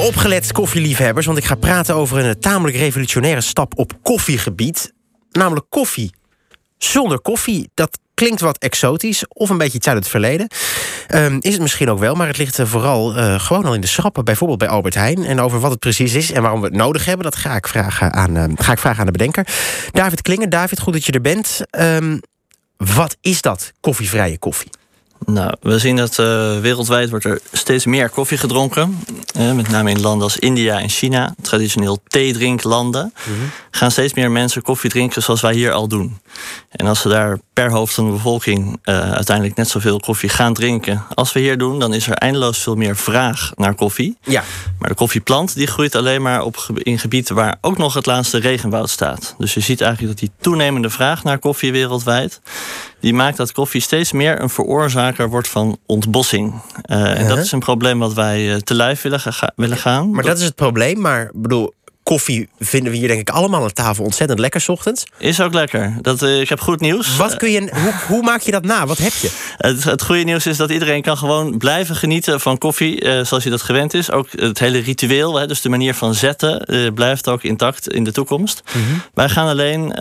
Opgelet koffieliefhebbers, want ik ga praten over een tamelijk revolutionaire stap op koffiegebied. Namelijk koffie zonder koffie. Dat klinkt wat exotisch of een beetje iets uit het verleden. Um, is het misschien ook wel, maar het ligt vooral uh, gewoon al in de schappen. Bijvoorbeeld bij Albert Heijn. En over wat het precies is en waarom we het nodig hebben... dat ga ik vragen aan, uh, ga ik vragen aan de bedenker. David Klinger. David, goed dat je er bent. Um, wat is dat, koffievrije koffie? Nou, we zien dat uh, wereldwijd wordt er steeds meer koffie gedronken. Uh, met name in landen als India en China, traditioneel theedrinklanden, mm -hmm. gaan steeds meer mensen koffie drinken zoals wij hier al doen. En als ze daar per hoofd van de bevolking uh, uiteindelijk net zoveel koffie gaan drinken als we hier doen, dan is er eindeloos veel meer vraag naar koffie. Ja. Maar de koffieplant die groeit alleen maar op, in gebieden waar ook nog het laatste regenwoud staat. Dus je ziet eigenlijk dat die toenemende vraag naar koffie wereldwijd, die maakt dat koffie steeds meer een veroorzaker wordt van ontbossing. Uh, uh -huh. En dat is een probleem wat wij te lijf willen, ga willen gaan. Maar dat is het probleem, maar bedoel, koffie vinden we hier denk ik allemaal aan tafel ontzettend lekker 's ochtends. Is ook lekker. Dat, uh, ik heb goed nieuws. Wat kun je, hoe, hoe maak je dat na? Wat heb je? Het, het goede nieuws is dat iedereen kan gewoon blijven genieten van koffie uh, zoals je dat gewend is. Ook het hele ritueel, hè, dus de manier van zetten, uh, blijft ook intact in de toekomst. Mm -hmm. Wij gaan alleen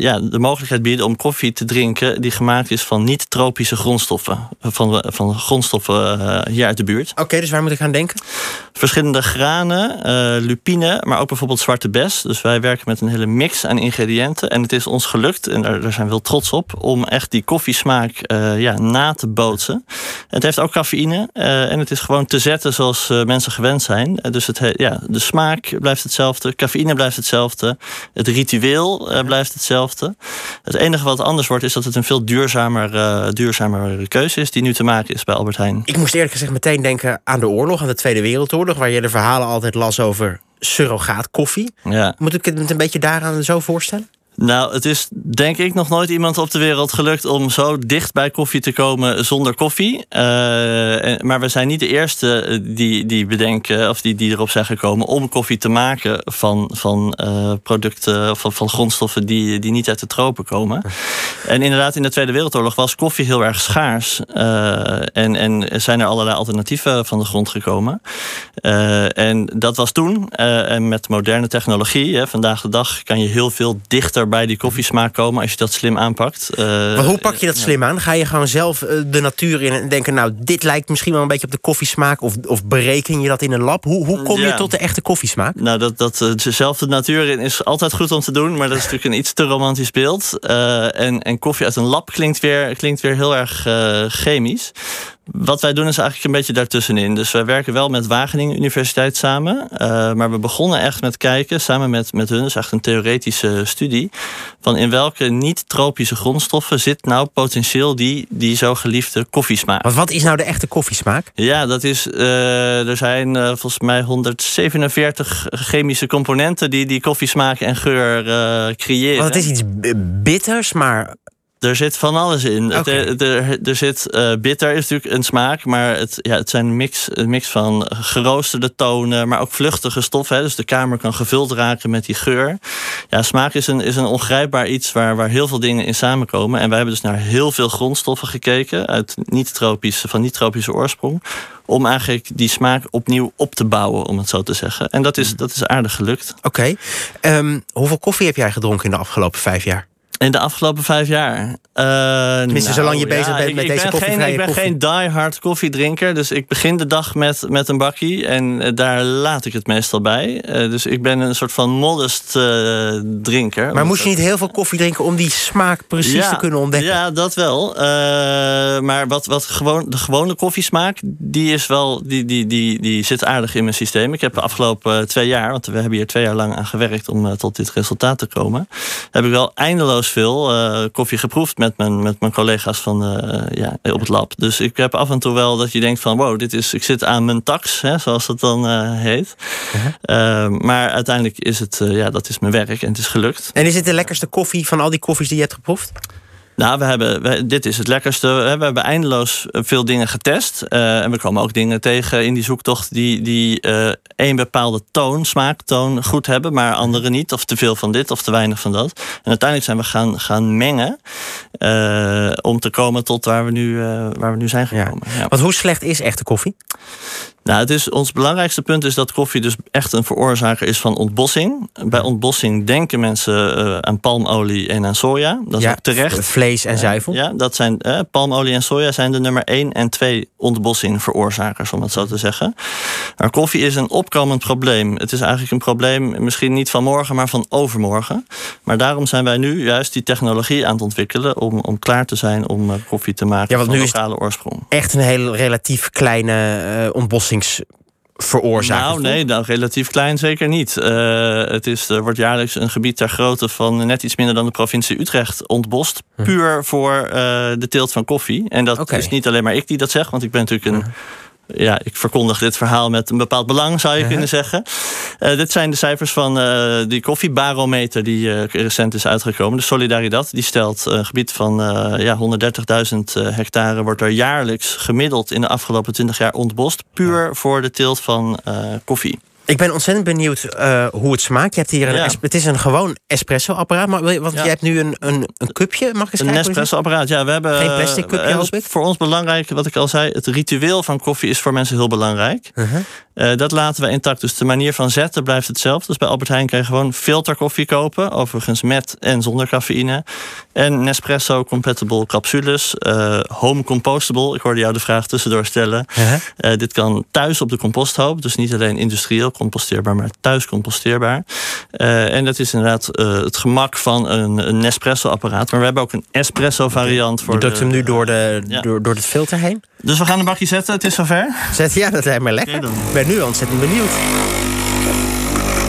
ja, de mogelijkheid bieden om koffie te drinken die gemaakt is van niet-tropische grondstoffen. Van, van grondstoffen hier uit de buurt. Oké, okay, dus waar moet ik aan denken? Verschillende granen, lupine, maar ook bijvoorbeeld zwarte bes. Dus wij werken met een hele mix aan ingrediënten. En het is ons gelukt, en daar, daar zijn we wel trots op, om echt die koffiesmaak uh, ja, na te bootsen. Het heeft ook cafeïne uh, en het is gewoon te zetten zoals uh, mensen gewend zijn. dus het, ja, de smaak blijft hetzelfde, cafeïne blijft hetzelfde, het ritueel blijft hetzelfde. Het enige wat anders wordt is dat het een veel duurzamer, duurzamer keuze is die nu te maken is bij Albert Heijn. Ik moest eerlijk gezegd meteen denken aan de oorlog, aan de Tweede Wereldoorlog, waar je de verhalen altijd las over surrogaatkoffie. Ja. Moet ik het een beetje daaraan zo voorstellen? Nou, het is denk ik nog nooit iemand op de wereld gelukt om zo dicht bij koffie te komen zonder koffie. Uh, maar we zijn niet de eerste die, die bedenken of die, die erop zijn gekomen om koffie te maken van, van uh, producten van, van grondstoffen die, die niet uit de tropen komen. En inderdaad, in de Tweede Wereldoorlog was koffie heel erg schaars. En, en zijn er allerlei alternatieven van de grond gekomen. en dat was toen. en met moderne technologie, hè, vandaag de dag, kan je heel veel dichter bij die koffiesmaak komen als je dat slim aanpakt. Uh, maar hoe pak je dat slim aan? Ga je gewoon zelf de natuur in en denken... nou, dit lijkt misschien wel een beetje op de koffiesmaak... of, of bereken je dat in een lab? Hoe, hoe kom je ja. tot de echte koffiesmaak? Nou, dat, dat uh, zelf de natuur in is altijd goed om te doen... maar dat is natuurlijk een iets te romantisch beeld. Uh, en, en koffie uit een lab klinkt weer, klinkt weer heel erg chemisch. Wat wij doen is eigenlijk een beetje daartussenin. Dus wij werken wel met Wageningen Universiteit samen. Uh, maar we begonnen echt met kijken, samen met, met hun, dus echt een theoretische studie. Van in welke niet-tropische grondstoffen zit nou potentieel die, die zo geliefde koffiesmaak. Maar wat is nou de echte koffiesmaak? Ja, dat is. Uh, er zijn uh, volgens mij 147 chemische componenten die die koffiesmaak en geur creëren. Want het is iets bitters, maar er zit van alles in. Okay. Er, er, er, zit uh, bitter is natuurlijk een smaak, maar het, ja, het zijn een mix, een mix van geroosterde tonen, maar ook vluchtige stoffen. Dus de kamer kan gevuld raken met die geur. Ja, smaak is een, is een ongrijpbaar iets waar, waar heel veel dingen in samenkomen. En wij hebben dus naar heel veel grondstoffen gekeken uit niet-tropische, van niet-tropische oorsprong. Om eigenlijk die smaak opnieuw op te bouwen, om het zo te zeggen. En dat is, dat is aardig gelukt. Oké. Okay. Um, hoeveel koffie heb jij gedronken in de afgelopen vijf jaar? In de afgelopen vijf jaar. Uh, Tenminste, nou, zolang je bezig ja, bent met ik, deze ben geen, Ik ben koffie. geen die-hard koffiedrinker. Dus ik begin de dag met, met een bakkie. En uh, daar laat ik het meestal bij. Uh, dus ik ben een soort van modest drinker. Maar moest je niet heel veel koffie drinken om die smaak precies ja, te kunnen ontdekken? Ja, dat wel. maar wat, wat gewoon, de gewone koffiesmaak, die, is wel, die, die, die, die zit aardig in mijn systeem. Ik heb de afgelopen twee jaar, want we hebben hier twee jaar lang aan gewerkt om tot dit resultaat te komen. Heb ik wel eindeloos veel koffie geproefd met mijn, met mijn collega's van, uh, ja, op het lab. Dus ik heb af en toe wel dat je denkt van wow, dit is, ik zit aan mijn tax, hè, zoals dat dan uh, heet. Uh -huh. maar uiteindelijk is het, ja, dat is mijn werk en het is gelukt. En is het de lekkerste koffie van al die koffies die je hebt geproefd? Nou, we hebben, we, dit is het lekkerste. We hebben eindeloos veel dingen getest. Uh, en we komen ook dingen tegen in die zoektocht die, die uh, een bepaalde toon, smaaktoon goed hebben, maar andere niet. Of te veel van dit of te weinig van dat. En uiteindelijk zijn we gaan, gaan mengen uh, om te komen tot waar we nu, waar we nu zijn gekomen. Ja. Ja. Want hoe slecht is echte koffie? Nou, het is, ons belangrijkste punt is dat koffie dus echt een veroorzaker is van ontbossing. Bij ontbossing denken mensen uh, aan palmolie en aan soja. Dat is ja, ook terecht. Vlees en zuivel. ja, dat zijn uh, palmolie en soja zijn de nummer 1 en 2 ontbossing veroorzakers, om het zo te zeggen. Maar koffie is een opkomend probleem. Het is eigenlijk een probleem, misschien niet van morgen, maar van overmorgen. Maar daarom zijn wij nu juist die technologie aan het ontwikkelen om, om klaar te zijn om uh, koffie te maken ja, want van nu lokale oorsprong. Echt een heel relatief kleine uh, veroorzaken? Nou, nee, nou, relatief klein zeker niet. Uh, het is, er wordt jaarlijks een gebied ter grootte van net iets minder dan de provincie Utrecht ontbost. Hm. Puur voor uh, de teelt van koffie. En dat okay. is niet alleen maar ik die dat zeg, want ik ben natuurlijk een. Hm ja, ik verkondig dit verhaal met een bepaald belang, zou je uh-huh. kunnen zeggen. Uh, dit zijn de cijfers van uh, die koffiebarometer die uh, recent is uitgekomen. De Solidaridad, die stelt een gebied van ja, 130.000 hectare... wordt er jaarlijks gemiddeld in de afgelopen 20 jaar ontbost... puur voor de teelt van koffie. Ik ben ontzettend benieuwd uh, hoe het smaakt. Je hebt hier een Ja. het is een gewoon espresso-apparaat, maar je- want Ja. jij hebt nu een, een, een cupje. Mag ik eens Een? Nespresso-apparaat, ja. We hebben, Geen plastic cupje, eh, ik? Voor ons belangrijk, wat ik al zei, het ritueel van koffie is voor mensen heel belangrijk. Uh-huh. Eh, dat laten we intact. Dus de manier van zetten blijft hetzelfde. Dus bij Albert Heijn kan je gewoon filterkoffie kopen. Overigens met en zonder cafeïne. En Nespresso compatible capsules. eh, home compostable. Ik hoorde jou de vraag tussendoor stellen. Uh-huh. Eh, dit kan thuis op de composthoop. Dus niet alleen industrieel composteerbaar, maar thuis composteerbaar. Eh, en dat is inderdaad eh, het gemak van een, een Nespresso-apparaat. Maar we hebben ook een espresso-variant. voor Je drukt de- hem nu door, de, Ja. door, door het filter heen. Dus we gaan een bakje zetten. Het is zover. Zet, ja, dat lijkt me lekker. Ik ben nu ontzettend benieuwd.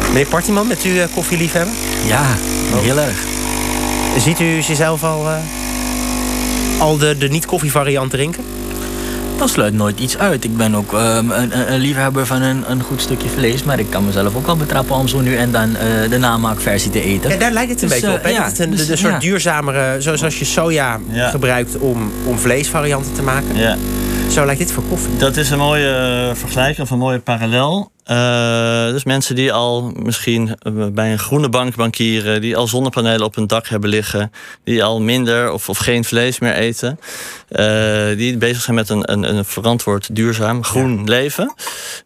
Meneer Partiman, met u uh, koffieliefhebber? Ja, heel erg. Ziet u zichzelf al, eh, al de, de niet-koffie-variant drinken? Dat sluit nooit iets uit. Ik ben ook ehm, een, liefhebber van een, een goed stukje vlees. Maar ik kan mezelf ook wel betrappen om zo nu en dan eh, de namaakversie te eten. Ja, daar lijkt het een Dus, beetje eh, op. Hè? ja, het een, dus, de, soort ja. duurzamere, zoals als je soja Ja. gebruikt om, om vleesvarianten te maken. Ja. Zo lijkt dit voor koffie. Dat is een mooie eh, vergelijking of een mooie parallel. Eh, dus mensen die al misschien eh, bij een groene bank bankieren, die al zonnepanelen op hun dak hebben liggen, die al minder of, of geen vlees meer eten, eh, die bezig zijn met een, een, een verantwoord, duurzaam, groen leven.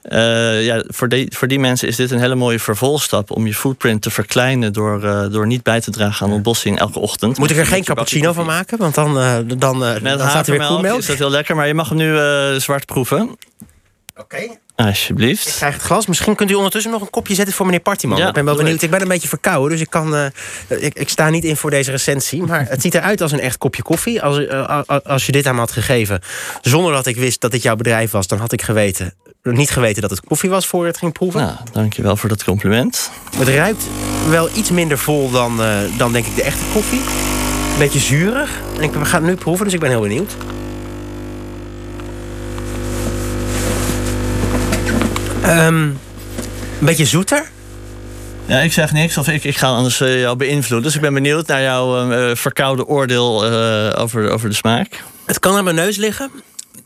Eh, ja, voor, die, voor die mensen is dit een hele mooie vervolgstap om je footprint te verkleinen door, eh, door niet bij te dragen aan ontbossing elke ochtend. Moet ik er geen cappuccino van maken? Want dan, dan, Met dan staat er weer koelmelk. is dat heel lekker, maar je mag hem nu eh, zwart proeven. Oké. Alsjeblieft. krijg het glas. Misschien kunt u ondertussen nog een kopje zetten voor meneer Partiman. Ja, ik ben wel benieuwd. Ik ben een beetje verkouden, dus ik, kan, eh, ik, ik sta niet in voor deze recensie. Maar het ziet eruit als een echt kopje koffie. Als, eh, als je dit aan me had gegeven, zonder dat ik wist dat dit jouw bedrijf was... dan had ik geweten, niet geweten dat het koffie was voor het ging proeven. Nou, dankjewel voor dat compliment. Het ruikt wel iets minder vol dan, eh, dan denk ik de echte koffie. Een beetje zuurig. En ik, we gaan het nu proeven, dus ik ben heel benieuwd. Ehm, een beetje zoeter. Ja, ik zeg niks of ik, ik ga anders eh, jou beïnvloeden. Dus ik ben benieuwd naar jouw eh, verkoude oordeel over, over de smaak. Het kan aan mijn neus liggen.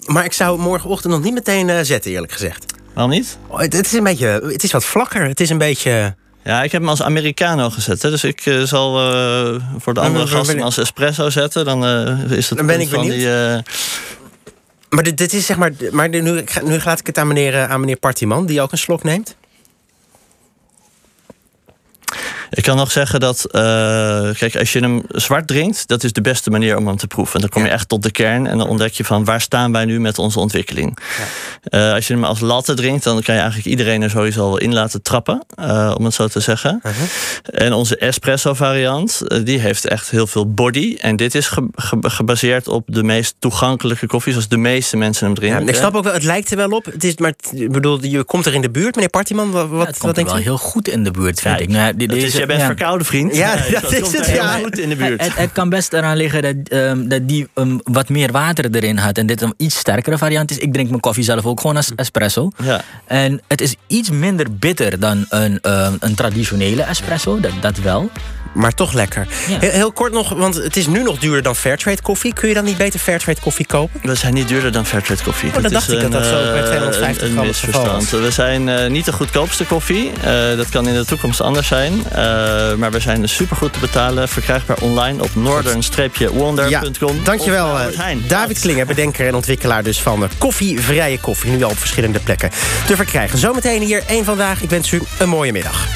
Maar ik zou het morgenochtend nog niet meteen zetten, eerlijk gezegd. Waarom niet? Oh, het, het is een beetje, het is wat vlakker. Het is een beetje... Ja, ik heb hem als Americano gezet. Hè? Dus ik zal voor de andere gasten als espresso zetten. Dan is het Dan ben ik van benieuwd. die... Maar dit, dit is zeg maar... Maar nu, ga- nu laat ik het aan meneer, eh, aan meneer Partiman, die ook een slok neemt. Ik kan nog zeggen dat, eh, kijk, als je hem zwart drinkt, dat is de beste manier om hem te proeven. Dan kom je Ja. echt tot de kern en dan ontdek je van waar staan wij nu met onze ontwikkeling. Eh, als je hem als latte drinkt, dan kan je eigenlijk iedereen er sowieso al in laten trappen, eh, om het zo te zeggen. En onze espresso variant, die heeft echt heel veel body. En dit is ge- ge- gebaseerd op de meest toegankelijke koffie, zoals de meeste mensen hem Ja, drinken. ik snap ook wel, het lijkt er wel op. Het is, maar bedoel, je komt er in de buurt, meneer Partiman. Wat, Ja, het wat komt er wel heel goed in de buurt, vind ik. Nou, die- Dat is, deze- bent ja. verkouden, vriend. Ja, dat is het, ja. goed in de buurt. Het, het kan best eraan liggen dat, ehm, dat die ehm, wat meer water erin had en dit een iets sterkere variant is. Ik drink mijn koffie zelf ook gewoon als espresso. Ja. En het is iets minder bitter dan een, ehm, een traditionele espresso, dat, dat wel. Maar toch lekker. Ja. Heel, heel kort nog, want het is nu nog duurder dan Fairtrade koffie. Kun je dan niet beter Fairtrade koffie kopen? We zijn niet duurder dan Fairtrade koffie. Oh, dan Dat dacht ik dat dat zo bij eh, 250 een, gram een misverstand. We zijn eh, niet de goedkoopste koffie. Eh, dat kan in de toekomst anders zijn. Eh, maar we zijn supergoed te betalen. Verkrijgbaar online op northern-wonder.com. Dankjewel, eh. David Klinger, bedenker en ontwikkelaar dus van de koffievrije koffie. Nu al op verschillende plekken te verkrijgen. Zometeen hier één vandaag. Ik wens u een mooie middag.